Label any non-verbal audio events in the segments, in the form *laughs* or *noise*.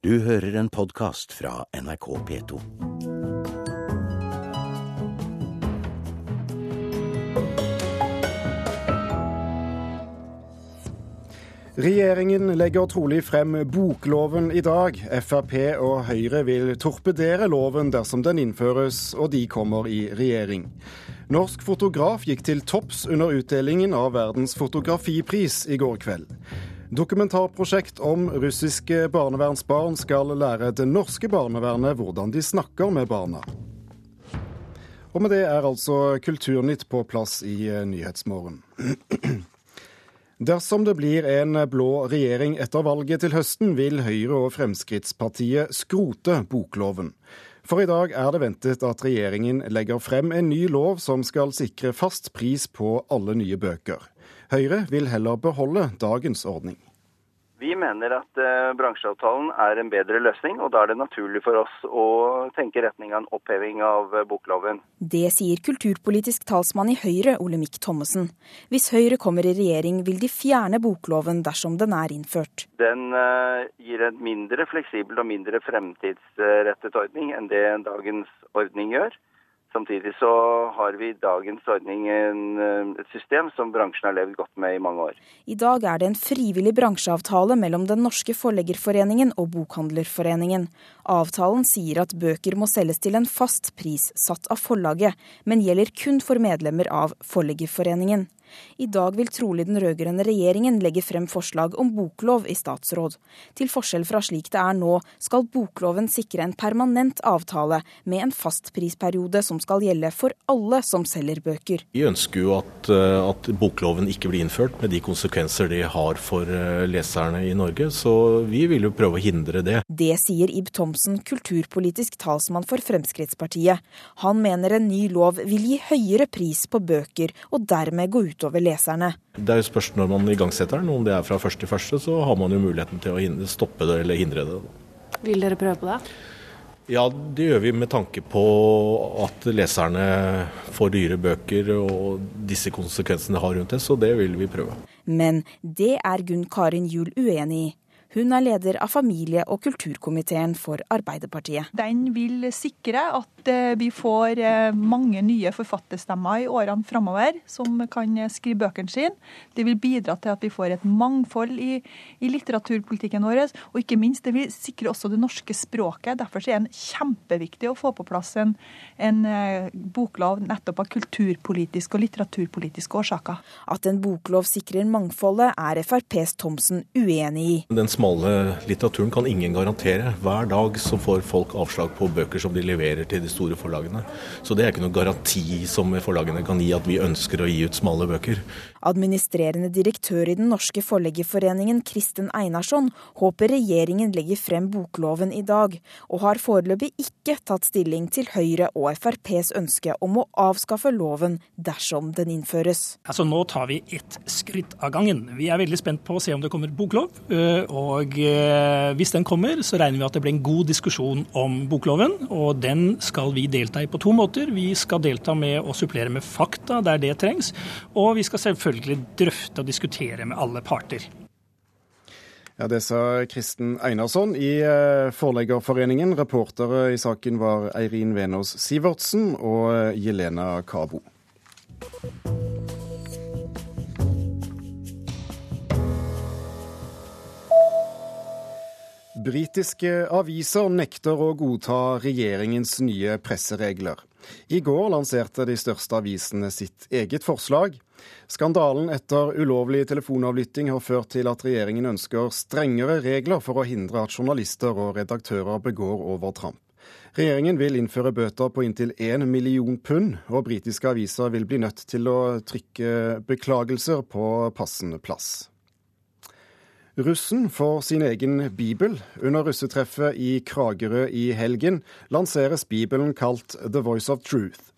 Du hører en podkast fra NRK P2. Regjeringen legger trolig frem bokloven i dag. Frp og Høyre vil torpedere loven dersom den innføres og de kommer i regjering. Norsk fotograf gikk til topps under utdelingen av verdens fotografipris i går kveld. Dokumentarprosjekt om russiske barnevernsbarn skal lære det norske barnevernet hvordan de snakker med barna. Og med det er altså Kulturnytt på plass i Nyhetsmorgen. *clears throat* Dersom det blir en blå regjering etter valget til høsten, vil Høyre og Fremskrittspartiet skrote bokloven. For i dag er det ventet at regjeringen legger frem en ny lov som skal sikre fast pris på alle nye bøker. Høyre vil heller beholde dagens ordning. Vi mener at eh, bransjeavtalen er en bedre løsning, og da er det naturlig for oss å tenke retning av en oppheving av eh, bokloven. Det sier kulturpolitisk talsmann i Høyre, Olemic Thommessen. Hvis Høyre kommer i regjering, vil de fjerne bokloven dersom den er innført. Den eh, gir en mindre fleksibel og mindre fremtidsrettet ordning enn det dagens ordning gjør. Samtidig så har vi i dagens ordning en, et system som bransjen har levd godt med i mange år. I dag er det en frivillig bransjeavtale mellom Den norske forleggerforeningen og Bokhandlerforeningen. Avtalen sier at bøker må selges til en fast pris satt av forlaget, men gjelder kun for medlemmer av Forleggerforeningen. I dag vil trolig den rød-grønne regjeringen legge frem forslag om boklov i statsråd. Til forskjell fra slik det er nå, skal bokloven sikre en permanent avtale med en fastprisperiode som skal gjelde for alle som selger bøker. Vi ønsker jo at, eh, at bokloven ikke blir innført, med de konsekvenser det har for eh, leserne i Norge. Så vi vil jo prøve å hindre det. Det sier Ib Thomsen, kulturpolitisk talsmann for Fremskrittspartiet. Han mener en ny lov vil gi høyere pris på bøker, og dermed gå utover leserne. Det er jo spørs når man igangsetter den. Om det er fra første til første, så har man jo muligheten til å stoppe det eller hindre det. Vil dere prøve på det? Ja, det gjør vi med tanke på at leserne får dyre bøker og disse konsekvensene har rundt det, så det vil vi prøve. Men det er Gunn Karin Juel uenig i. Hun er leder av familie- og kulturkomiteen for Arbeiderpartiet. Den vil sikre at eh, vi får eh, mange nye forfatterstemmer i årene framover som kan skrive bøkene sine. Det vil bidra til at vi får et mangfold i, i litteraturpolitikken vår. Og ikke minst, det vil sikre også det norske språket. Derfor er det kjempeviktig å få på plass en, en eh, boklov nettopp av kulturpolitiske og litteraturpolitiske årsaker. At en boklov sikrer mangfoldet, er FrPs Thomsen uenig i. Den smale litteraturen kan ingen garantere. Hver dag så får folk avslag på bøker som de leverer til de store forlagene. Så det er ikke noe garanti som forlagene kan gi at vi ønsker å gi ut smale bøker. Administrerende direktør i Den norske forleggerforeningen, Kristen Einarsson, håper regjeringen legger frem bokloven i dag, og har foreløpig ikke tatt stilling til Høyre og FrPs ønske om å avskaffe loven dersom den innføres. Altså Nå tar vi ett skritt av gangen. Vi er veldig spent på å se om det kommer boklov. og og eh, hvis den kommer, så regner vi at det blir en god diskusjon om bokloven. Og den skal vi delta i på to måter. Vi skal delta med å supplere med fakta der det trengs. Og vi skal selvfølgelig drøfte og diskutere med alle parter. Ja, Det sa Kristen Einarsson i eh, Forleggerforeningen. Reportere i saken var Eirin Venås Sivertsen og Jelena Kabo. Britiske aviser nekter å godta regjeringens nye presseregler. I går lanserte de største avisene sitt eget forslag. Skandalen etter ulovlig telefonavlytting har ført til at regjeringen ønsker strengere regler for å hindre at journalister og redaktører begår overtramp. Regjeringen vil innføre bøter på inntil én million pund, og britiske aviser vil bli nødt til å trykke beklagelser på passende plass. Russen får sin egen bibel. Under russetreffet i Kragerø i helgen lanseres bibelen kalt The Voice of Truth.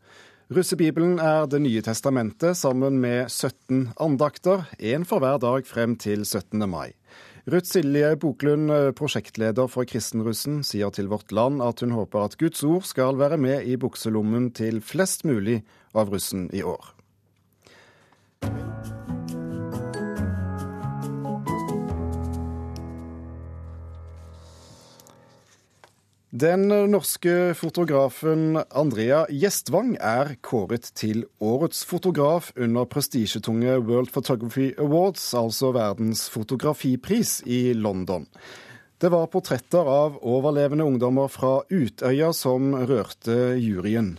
Russebibelen er Det nye testamentet sammen med 17 andakter, én for hver dag frem til 17. mai. Ruth Silje Boklund, prosjektleder for Kristenrussen, sier til Vårt Land at hun håper at Guds ord skal være med i bukselommen til flest mulig av russen i år. Den norske fotografen Andrea Gjestvang er kåret til årets fotograf under prestisjetunge World Photography Awards, altså verdens fotografipris, i London. Det var portretter av overlevende ungdommer fra Utøya som rørte juryen.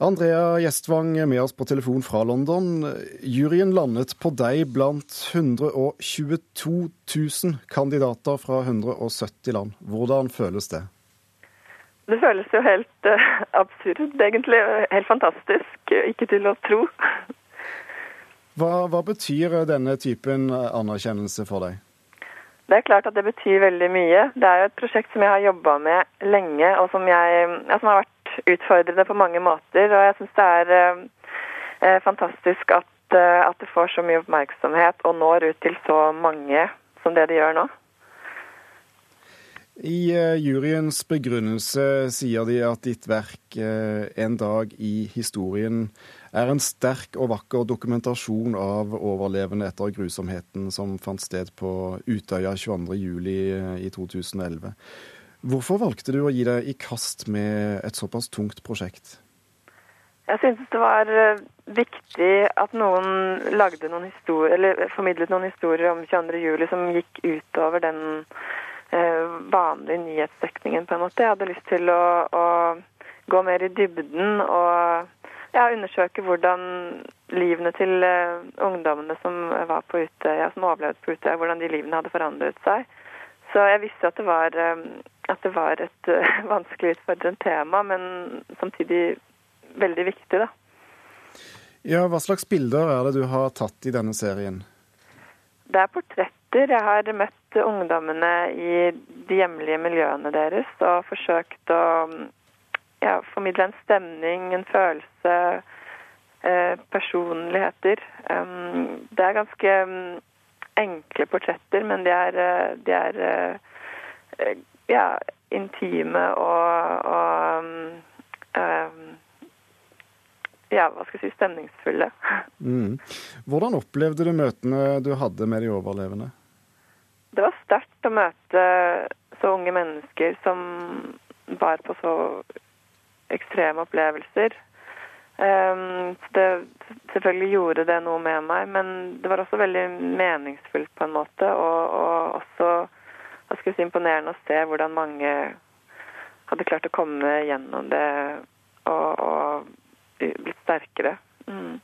Andrea Gjestvang er med oss på telefon fra London. Juryen landet på deg blant 122 000 kandidater fra 170 land. Hvordan føles det? Det føles jo helt uh, absurd, egentlig. Helt fantastisk. Ikke til å tro. Hva, hva betyr denne typen anerkjennelse for deg? Det er klart at det betyr veldig mye. Det er jo et prosjekt som jeg har jobba med lenge, og som, jeg, ja, som har vært utfordrende på mange måter. Og jeg syns det er eh, eh, fantastisk at, eh, at, det får så mye oppmerksomhet og når ut til så mange som det det gjør nå. I juryens begrunnelse sier de at ditt verk En dag i historien er en sterk og vakker dokumentasjon av overlevende etter grusomheten som fant sted på Utøya 22.07. i 2011. Hvorfor valgte du å gi deg i kast med et såpass tungt prosjekt? Jeg syntes det var eh, viktig at noen lagde noen historier, eller formidlet noen historier om 22.07. som gikk utover den eh, vanlige nyhetsdekningen, på en måte. Jeg hadde lyst til å, å gå mer i dybden og ja, undersøke hvordan livene til uh, ungdommene som var på Utøya, som overlevde på Utøya, hvordan de livene hadde forandret seg. Så jeg visste at det var um, at det var et *laughs* vanskelig utfordrende tema, men samtidig veldig viktig, da. Ja, Hva slags bilder er det du har tatt i denne serien? Det er portretter. Jeg har møtt ungdommene i de hjemlige miljøene deres og forsøkt å ja, formidle en stemning, en følelse, eh, personligheter. Um, det er ganske um, enkle portretter, men de er, eh, de er ja, intime og, og um, ja, hva skal jeg si, stemningsfulle. *laughs* Mm. Hvordan opplevde du møtene du hadde med de overlevende? Det var sterkt å møte så unge mennesker som var på så ekstreme opplevelser. Um, det, selvfølgelig gjorde det noe med meg, men det var også veldig meningsfullt på en måte. Og, og også hva skal jeg si, imponerende å se hvordan mange hadde klart å komme gjennom det og, og blitt sterkere. Mm.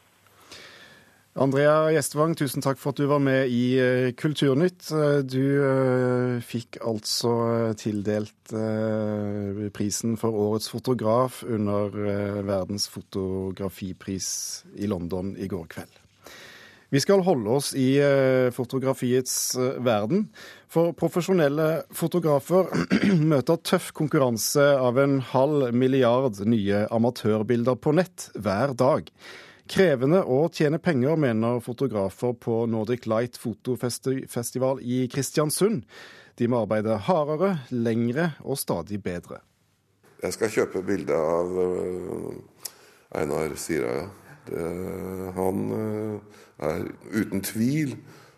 Andrea Gjestvang, tusen takk for at du var med i eh, Kulturnytt. Eh, du uh, fikk altså tildelt prisen for årets fotograf under verdens fotografipris i London i går kveld. Vi skal holde oss i eh, fotografiets eh, verden. For profesjonelle fotografer *clears throat* møter tøff konkurranse av en halv milliard nye amatørbilder på nett hver dag. Krevende å tjene penger, mener fotografer på Nordic Light Fotofestival i Kristiansund. De må arbeide hardere, lengre og stadig bedre. Jeg skal kjøpe bilde av Einar Sira, Einar Siraja. han er uten tvil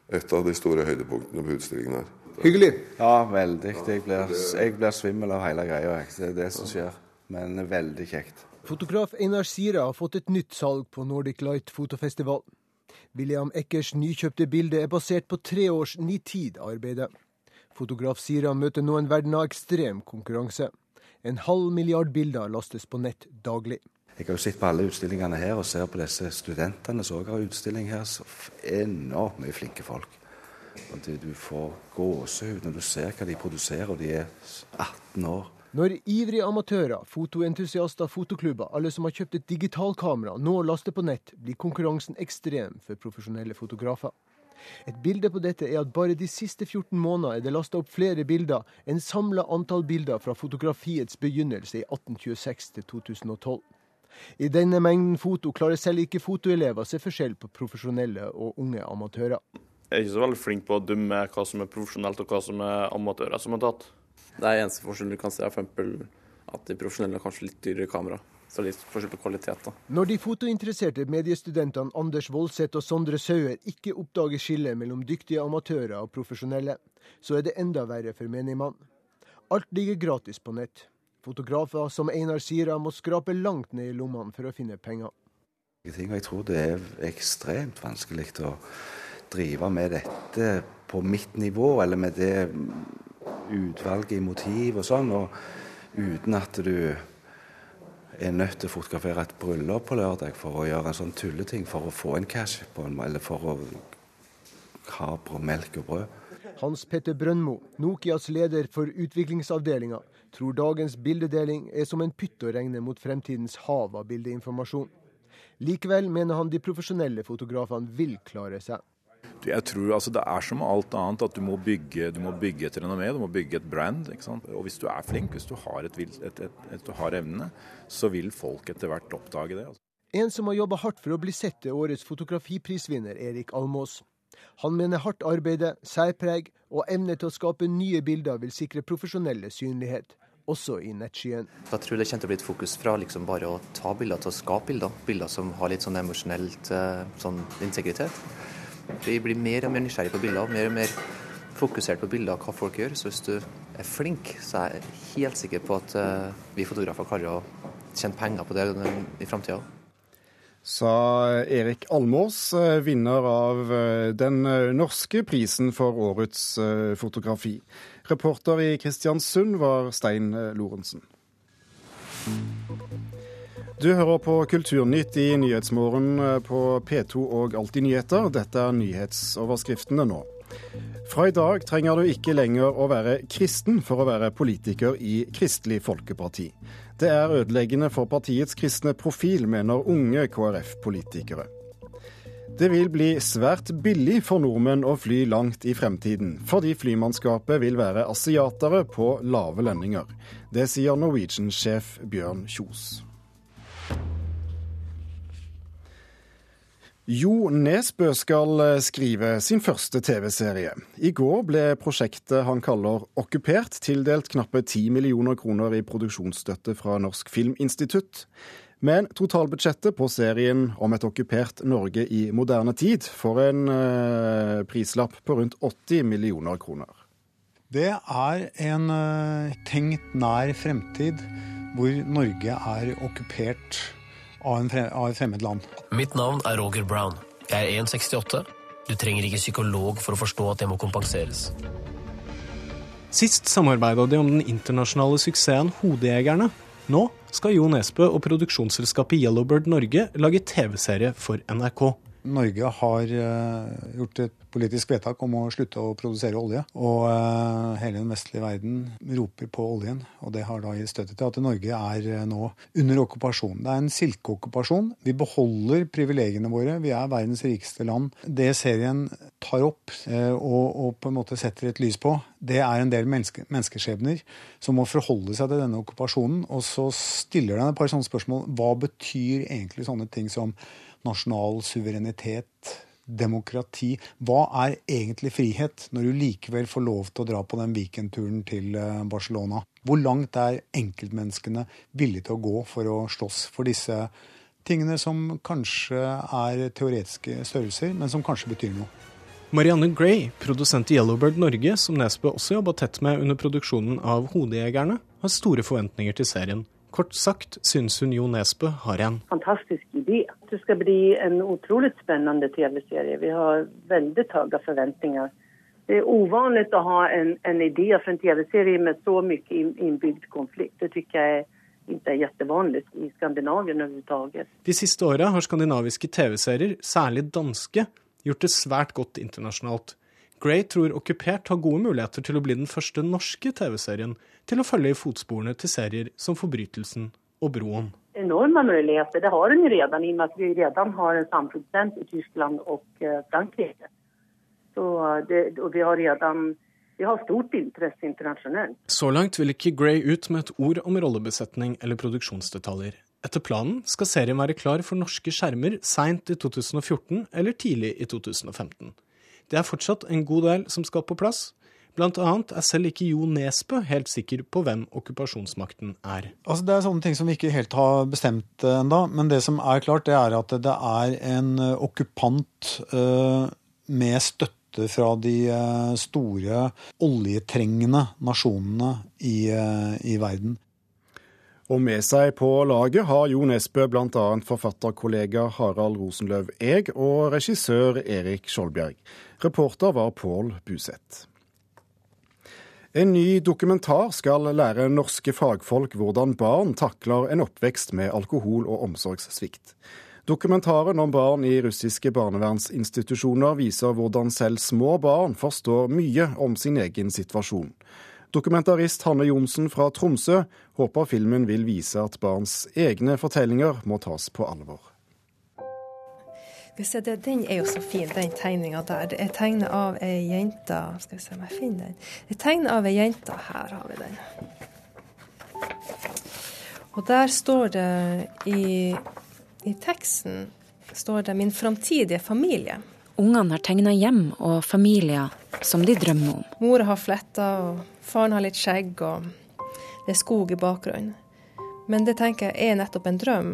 et av de store høydepunktene på utstillingen her. Hyggelig. Ja, veldig. Jeg blir, jeg blir svimmel av hele greia. Det er det som skjer. Men veldig kjekt. Fotograf Einar Sira har fått et nytt salg på Nordic Light Fotofestival. William Eckers nykjøpte bilde er basert på tre års nitid-arbeidet. Fotograf Sira møter nå en verden av ekstrem konkurranse. En halv milliard bilder lastes på nett daglig. Jeg har jo sett på alle utstillingene her og ser på disse studentene som òg har utstilling her. Så enormt mye flinke folk. Og du får gåsehud når du ser hva de produserer, og de er 18 år. Når ivrige amatører, fotoentusiaster, fotoklubber, alle som har kjøpt et digitalkamera, nå laster på nett, blir konkurransen ekstrem for profesjonelle fotografer. Et bilde på dette er at bare de siste 14 måneder er det lasta opp flere bilder enn samla antall bilder fra fotografiets begynnelse i 1826 til 2012. I denne mengden foto klarer selv ikke fotoelever å se forskjell på profesjonelle og unge amatører. Jeg er ikke så veldig flink på å dømme hva som er profesjonelt og hva som er amatører som har tatt. Det er eneste forskjell du kan se, er f.eks. at de profesjonelle har kanskje litt dyrere kamera. Så litt forskjell på kvalitet, da. Når de fotointeresserte mediestudentene Anders Voldseth og Sondre Sauer ikke oppdager skillet mellom dyktige amatører og profesjonelle, så er det enda verre for menigmann. Alt ligger gratis på nett. Fotografer som Einar Sira må skrape langt ned i lommene for å finne penger. Jeg tror det er ekstremt vanskelig å drive med dette på mitt nivå, eller med det utvalget i motiv og sånn, og uten at du er nødt til å fotografere et bryllup på lørdag for å gjøre en sånn tulleting for å få en cash på en, eller for å ha melk og brød. Hans Petter Brøndmo, Nokias leder for utviklingsavdelinga, tror dagens bildedeling er som en pytt å regne mot fremtidens hav av bildeinformasjon. Likevel mener han de profesjonelle fotografene vil klare seg. Jeg tror altså, Det er som alt annet at du må bygge, du må bygge et renommé, du må bygge et brand. Og Hvis du er flink, hvis du har, et, et, et, du har evnene, så vil folk etter hvert oppdage det. Altså. En som har jobba hardt for å bli sett til årets fotografiprisvinner, Erik Almås. Han mener hardt arbeide, særpreg og evne til å skape nye bilder vil sikre profesjonelle synlighet, også i nettskyen. Jeg tror det kommer til å bli et fokus fra liksom bare å ta bilder til å skape bilder. Bilder som har litt sånn emosjonelt eh, sånn integritet. Vi blir mer og mer nysgjerrig på bilder, mer og mer fokusert på bilder av hva folk gjør. Så hvis du er flink, så er jeg helt sikker på at eh, vi fotografer klarer å tjene penger på det i framtida sa Erik Almås, eh, vinner av eh, den eh, norske prisen for årets fotografi. Reporter i Kristiansund var Stein Lorentzen. Du hører på Kulturnytt i Nyhetsmorgen på P2 og Alltid nyheter. Dette er nyhetsoverskriftene nå. Fra i dag trenger du ikke lenger å være kristen for å være politiker i Kristelig Folkeparti. Det er ødeleggende for partiets kristne profil, mener unge KrF-politikere. Det vil bli svært billig for nordmenn å fly langt i fremtiden, fordi flymannskapet vil være asiatere på lave lønninger. Det sier Norwegian-sjef Bjørn Kjos. Jo Nesbø skal eh, skrive sin første TV-serie. I går ble prosjektet han kaller Okkupert tildelt knappe 10 millioner kroner i produksjonsstøtte fra Norsk Filminstitutt. Men totalbudsjettet på serien om et okkupert Norge i moderne tid får en eh, prislapp på rundt 80 millioner kroner. Det er en eh, tenkt nær fremtid hvor Norge er okkupert av, en frem, av et fremmed land. Mitt navn er Roger Brown. Jeg er 1,68. Du trenger ikke psykolog for å forstå at det må kompenseres. Sist samarbeida de om den internasjonale suksessen Hodejegerne. Nå skal Jo Nesbø og produksjonsselskapet Yellowbird Norge lage TV-serie for NRK. Norge har uh, gjort et politisk vedtak om å slutte å produsere olje. Og uh, hele den vestlige verden roper på oljen. Og det har da gitt støtte til at Norge er uh, nå under okkupasjon. Det er en silkeokkupasjon. Vi beholder privilegiene våre. Vi er verdens rikeste land. Det serien tar opp og, på en måte setter et lys på, det er en del menneske, menneskeskjebner som må forholde seg til denne okkupasjonen. Og så stiller den et par sånne spørsmål. Hva betyr egentlig sånne ting som nasjonal suverenitet, demokrati. Hva er egentlig frihet, når du likevel får lov til å dra på den weekendturen til eh, Barcelona? Hvor langt er enkeltmenneskene villige til å gå for å slåss for disse tingene som kanskje er teoretiske størrelser, men som kanskje betyr noe? Marianne Gray, produsent i Yellowbird Norge, som Nesbø også jobba tett med under produksjonen av Hodejegerne, har store forventninger til serien. Kort sagt syns hun Jo Nesbø har en Fantastisk idé. Det skal bli en utrolig spennende TV-serie. Vi har veldig høye forventninger. Det er uvanlig å ha en, en idé for en TV-serie med så mye innbygd konflikt. Det syns jeg ikke er kjempevanlig i Skandinavia overhodet. De siste åra har skandinaviske TV-serier, særlig danske, gjort det svært godt internasjonalt. Gray tror Okkupert har gode muligheter til å bli den første norske TV-serien til å følge i fotsporene til serier som Forbrytelsen og Broen. Enorme möjligheter. Det har den ju redan, i och med att vi redan har en samproducent i Tyskland og eh, Frankrike. Så det, och vi har redan vi har stort interesse internasjonalt. Så langt vil ikke Gray ut med et ord om rollebesetning eller produksjonsdetaljer. Etter planen skal serien være klar for norske skjermer seint i 2014 eller tidlig i 2015. Det er fortsatt en god del som skal på plass. Blant annet er selv ikke Jo Nesbø helt sikker på hvem okkupasjonsmakten er. Altså, det er sånne ting som vi ikke helt har bestemt uh, enda, men det som er klart, det er at det er en uh, okkupant uh, med støtte fra de store oljetrengende nasjonene i, i verden. Og med seg på laget har Jo Nesbø bl.a. forfatterkollega Harald Rosenløv Eeg og regissør Erik Skjoldbjerg. Reporter var Pål Buseth. En ny dokumentar skal lære norske fagfolk hvordan barn takler en oppvekst med alkohol- og omsorgssvikt. Dokumentaren om barn i russiske barnevernsinstitusjoner viser hvordan selv små barn forstår mye om sin egen situasjon. Dokumentarist Hanne Johnsen fra Tromsø håper filmen vil vise at barns egne fortellinger må tas på alvor. Den er jo så fin, den tegninga der. Det er tegnet av ei jente Skal vi se om jeg finner den. Det er tegnet av ei jente. Her har vi den. Og der står det i, i teksten står det 'min framtidige familie'. Ungene har tegna hjem og familier som de drømmer om. Mora har fletta, og faren har litt skjegg, og det er skog i bakgrunnen. Men det tenker jeg er nettopp en drøm.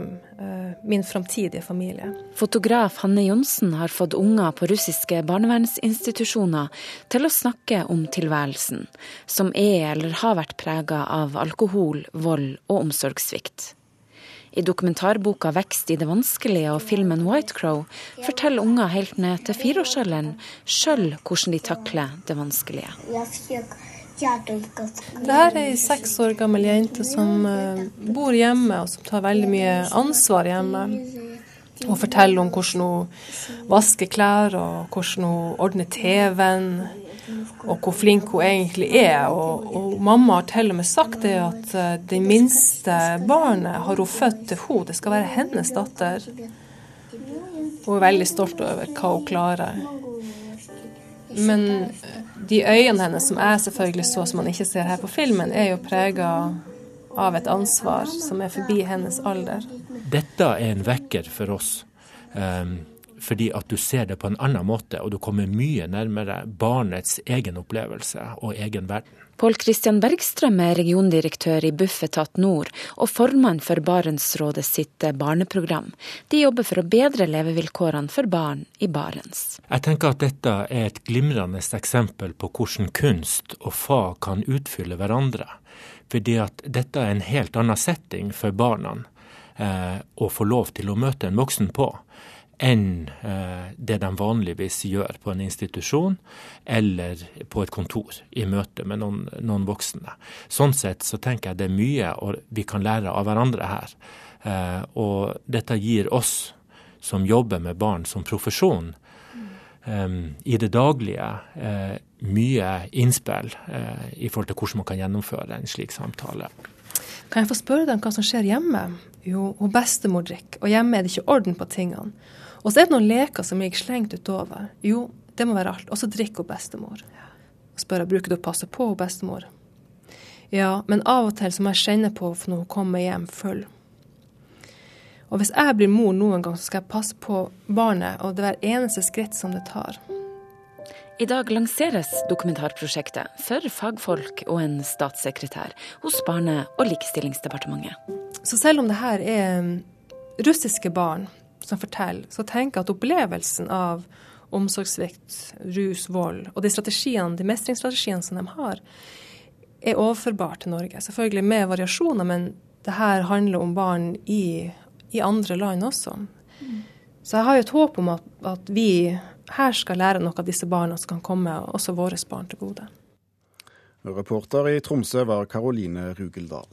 Min framtidige familie. Fotograf Hanne Johnsen har fått unger på russiske barnevernsinstitusjoner til å snakke om tilværelsen, som er eller har vært prega av alkohol, vold og omsorgssvikt. I dokumentarboka 'Vekst i det vanskelige' og filmen 'White Crow' forteller unger helt ned til fireårsalderen sjøl hvordan de takler det vanskelige. Det her er ei seks år gammel jente som bor hjemme, og som tar veldig mye ansvar hjemme. Hun forteller om hvordan hun vasker klær, og hvordan hun ordner TV-en, og hvor flink hun egentlig er. Og, og mamma har til og med sagt det at det minste barnet har hun født til henne. Det skal være hennes datter. Hun er veldig stolt over hva hun klarer. Men de øynene hennes, som jeg selvfølgelig så som man ikke ser her på filmen, er jo prega av et ansvar som er forbi hennes alder. Dette er en vekker for oss. Um, fordi at du ser det på en annen måte, og du kommer mye nærmere barnets egen opplevelse og egen verden. Pål Kristian Bergstrøm er regiondirektør i Bufetat Nord og formann for Barentsrådet sitt barneprogram. De jobber for å bedre levevilkårene for barn i Barents. Jeg tenker at dette er et glimrende eksempel på hvordan kunst og fag kan utfylle hverandre. Fordi at dette er en helt annen setting for barna eh, å få lov til å møte en voksen på enn det de vanligvis gjør på en institusjon eller på et kontor i møte med noen, noen voksne. Sånn sett så tenker jeg det er mye vi kan lære av hverandre her. Og dette gir oss som jobber med barn som profesjon, i det daglige mye innspill i forhold til hvordan man kan gjennomføre en slik samtale. Kan jeg få spørre deg hva som skjer hjemme? Jo, hun bestemor drikker, og hjemme er det ikke orden på tingene. Og så er det noen leker som gikk slengt utover. Jo, det må være alt. Og så drikker hun bestemor. Og spør jeg bruker du å passe på bestemor. Ja, men av og til så må jeg kjenne på for når hun kommer hjem full. Og hvis jeg blir mor noen gang, så skal jeg passe på barnet og det hver eneste skritt som det tar. I dag lanseres dokumentarprosjektet for fagfolk og en statssekretær hos Barne- og likestillingsdepartementet. Så selv om det her er russiske barn som forteller, så tenker jeg at opplevelsen av omsorgssvikt, rus, vold og de strategiene, de mestringsstrategiene som de har, er overførbar til Norge. Selvfølgelig med variasjoner, men det her handler om barn i, i andre land også. Mm. Så jeg har jo et håp om at, at, vi her skal lære noe av disse barna som kan komme også våre barn til gode. Reporter i Tromsø var Karoline Rugeldal.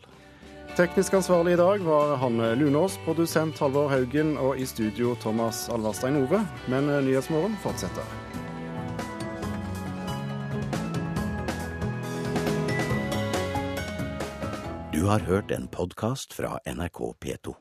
Teknisk ansvarlig i dag var Hanne Lunås, produsent Halvor Haugen og i studio Thomas Alverstein Ove. Men Nyhetsmorgen fortsetter. Du har hørt en podkast fra NRK P2.